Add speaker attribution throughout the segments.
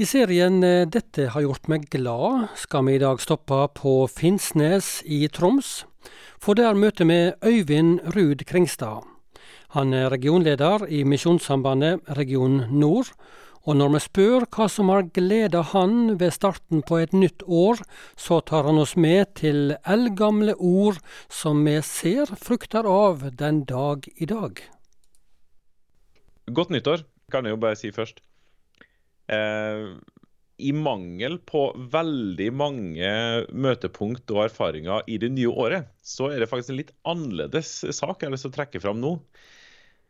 Speaker 1: I serien eh, Dette har gjort meg glad skal vi i dag stoppe på Finnsnes i Troms, for der møter vi Øyvind Ruud Kringstad. Han er regionleder i Misjonssambandet Region Nord, og når vi spør hva som har gleda han ved starten på et nytt år, så tar han oss med til eldgamle ord som vi ser frukter av den dag i dag.
Speaker 2: Godt nyttår, kan jeg jo bare si først. Eh, I mangel på veldig mange møtepunkt og erfaringer i det nye året, så er det faktisk en litt annerledes sak jeg har lyst til å trekke fram nå.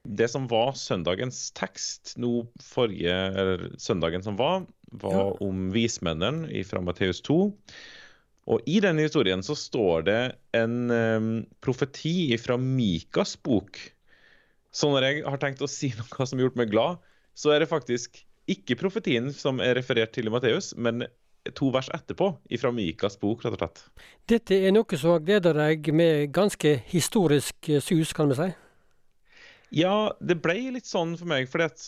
Speaker 2: Det som var søndagens tekst nå forrige, eller søndagen som var, var ja. om vismennene fra Matteus 2. Og I denne historien så står det en um, profeti fra Mikas bok. Så når jeg har tenkt å si noe som har gjort meg glad, så er det faktisk ikke profetien som er referert til i Matteus, men to vers etterpå, fra Mikas bok, rett og slett.
Speaker 1: Dette er noe som har gleda deg med ganske historisk sus, kan vi si?
Speaker 2: Ja, det ble litt sånn for meg, fordi at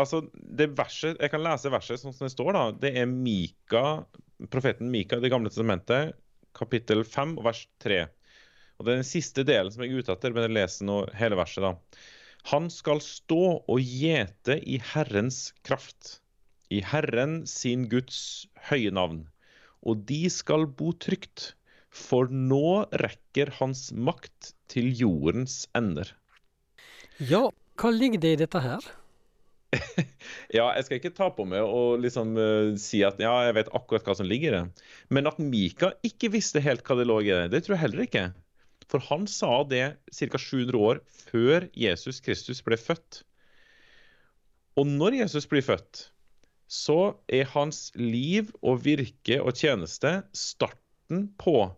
Speaker 2: altså, det verset, Jeg kan lese verset sånn som det står. da, Det er Mika, profeten Mika i Det gamle testamentet, kapittel 5, vers 3. Og Det er den siste delen som jeg er ute etter, men jeg leser nå hele verset. da. Han skal stå og gjete i Herrens kraft, i Herren sin Guds høye navn, og de skal bo trygt, for nå rekker hans makt til jordens ender.
Speaker 1: Ja, hva ligger det i dette her?
Speaker 2: ja, jeg skal ikke ta på meg og liksom uh, si at ja, jeg vet akkurat hva som ligger i det. Men at Mika ikke visste helt hva det lå i det, det tror jeg heller ikke. For han sa det ca. 700 år før Jesus Kristus ble født. Og når Jesus blir født, så er hans liv og virke og tjeneste starten på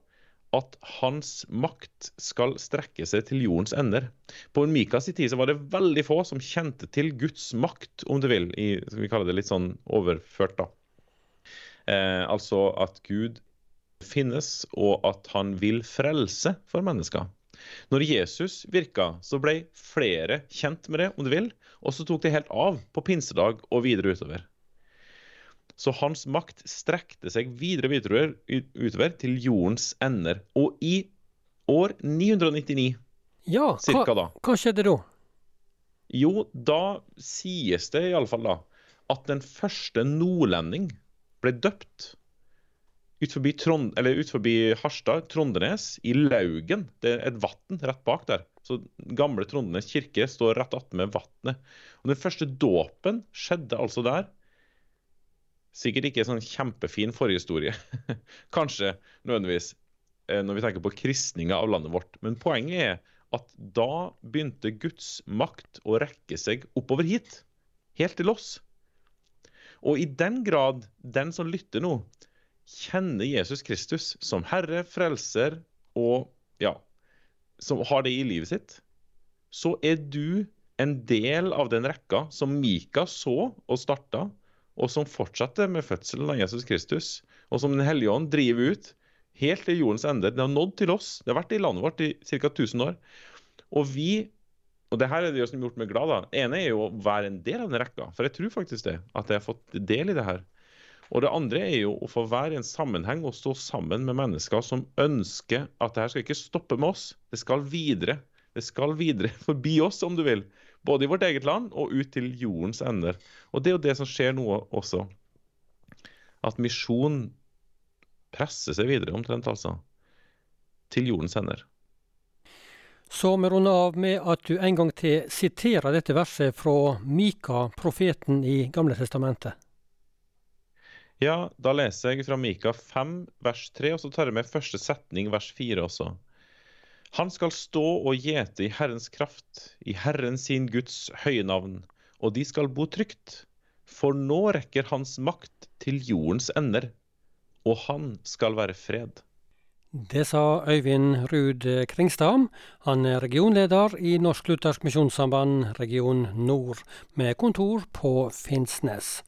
Speaker 2: at hans makt skal strekke seg til jordens ender. På Mikas tid så var det veldig få som kjente til Guds makt, om du vil. I, vi kaller det litt sånn overført, da. Eh, altså at Gud finnes, og at han vil frelse for mennesker. Når Jesus virka, så ble flere kjent med det, om du vil, og så tok det helt av på pinsedag og videre utover. Så hans makt strekte seg videre videre utover til jordens ender. Og i år 999,
Speaker 1: ja,
Speaker 2: cirka da
Speaker 1: Hva skjedde da?
Speaker 2: Jo, da sies det iallfall da at den første nordlending ble døpt ut forbi, Trond, ut forbi Harstad, Trondenes, i Laugen. Det er et vann rett bak der. Så Gamle Trondenes kirke står rett attmed vannet. Den første dåpen skjedde altså der. Sikkert ikke en sånn kjempefin forhistorie, kanskje nødvendigvis, eh, når vi tenker på kristninga av landet vårt. Men poenget er at da begynte Guds makt å rekke seg oppover hit. Helt til oss. Og i den grad den som lytter nå, kjenner Jesus Kristus som Herre, Frelser og ja, som har det i livet sitt, så er du en del av den rekka som Mika så og starta, og som fortsetter med fødselen av Jesus Kristus, og som Den hellige ånd driver ut helt til jordens ende. Det har nådd til oss. Det har vært i landet vårt i ca. 1000 år. Og vi og det her er det som har gjort meg glad. da. ene er jo å være en del av den rekka. For jeg tror faktisk det. At jeg har fått del i det her. Og det andre er jo å få være i en sammenheng og stå sammen med mennesker som ønsker at det her skal ikke stoppe med oss. Det skal videre. Det skal videre forbi oss, om du vil. Både i vårt eget land og ut til jordens ender. Og det er jo det som skjer nå også. At misjon presser seg videre, omtrent altså. Til jordens ender.
Speaker 1: Så vi runder av med at du en gang til siterer dette verset fra Mika, profeten i Gamle testamentet.
Speaker 2: Ja, da leser jeg fra Mika 5 vers 3, og så tar jeg med første setning vers 4 også. Han skal stå og gjete i Herrens kraft, i Herren sin Guds høye navn, og de skal bo trygt. For nå rekker hans makt til jordens ender, og han skal være fred.
Speaker 1: Det sa Øyvind Ruud Kringstad. Han er regionleder i Norsk Luthersk Misjonssamband region nord, med kontor på Finnsnes.